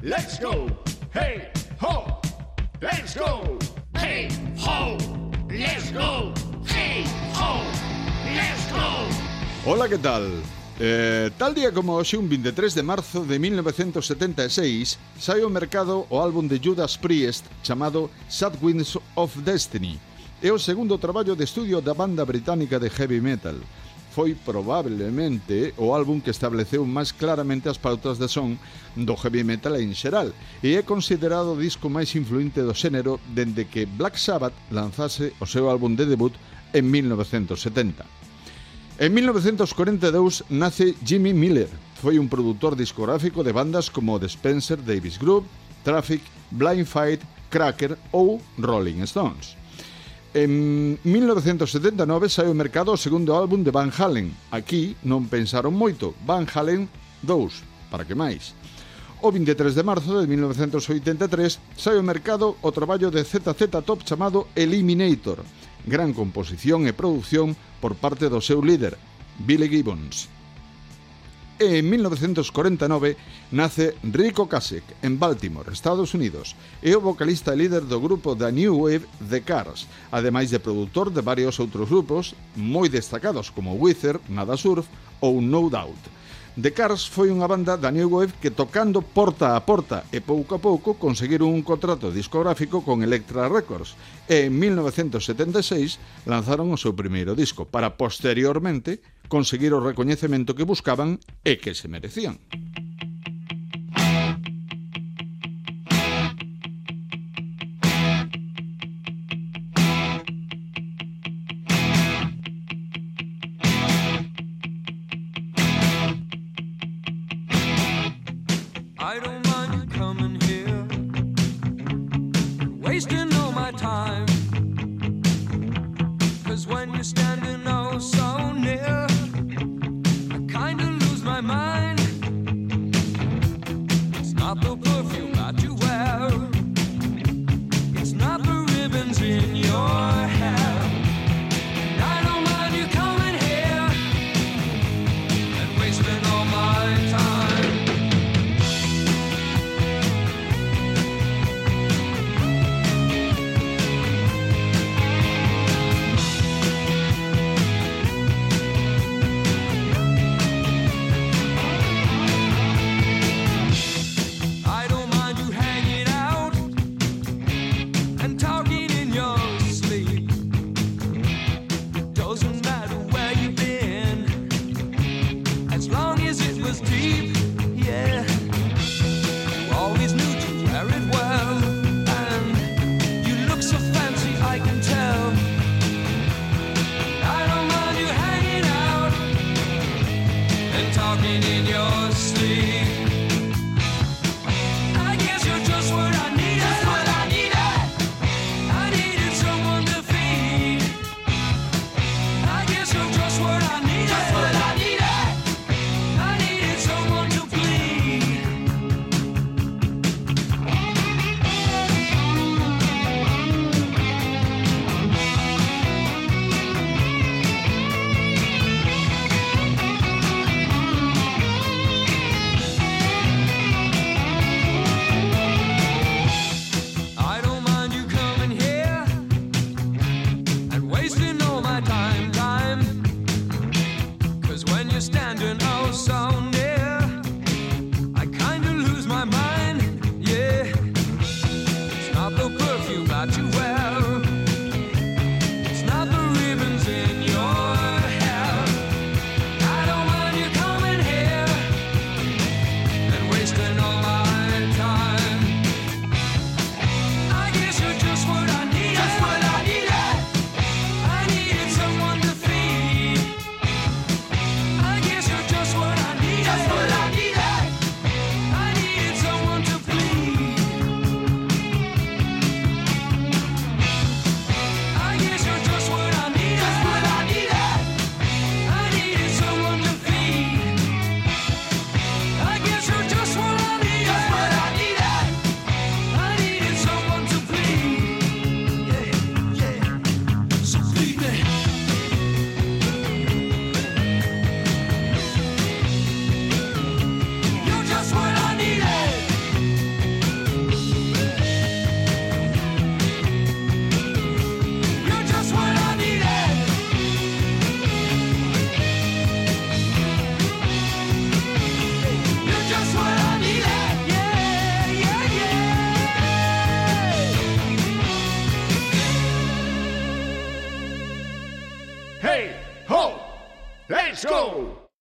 Let's go, hey, ho. Let's go, hey, ho. Let's go, hey, ho. Let's go. Hola, ¿qué tal? Eh, tal día como hoxe, un 23 de marzo de 1976, sai ao mercado o álbum de Judas Priest chamado Sad Winds of Destiny. É o segundo traballo de estudio da banda británica de heavy metal foi probablemente o álbum que estableceu máis claramente as pautas de son do heavy metal en xeral e é considerado o disco máis influente do xénero dende que Black Sabbath lanzase o seu álbum de debut en 1970. En 1942 nace Jimmy Miller. Foi un produtor discográfico de bandas como The Spencer Davis Group, Traffic, Blind Fight, Cracker ou Rolling Stones. En 1979 saiu ao mercado o segundo álbum de Van Halen. Aquí non pensaron moito. Van Halen 2, para que máis? O 23 de marzo de 1983 sai ao mercado o traballo de ZZ Top chamado Eliminator, gran composición e produción por parte do seu líder, Billy Gibbons. E en 1949 nace Rico Kasek en Baltimore, Estados Unidos. É o vocalista e líder do grupo da New Wave The Cars, ademais de produtor de varios outros grupos moi destacados como Wither, Nada Surf ou No Doubt. The Cars foi unha banda da New Wave que tocando porta a porta e pouco a pouco conseguiron un contrato discográfico con Elektra Records e en 1976 lanzaron o seu primeiro disco para posteriormente conseguir o recoñecemento que buscaban e que se merecían. and talking in your sleep. no perfume, not you well.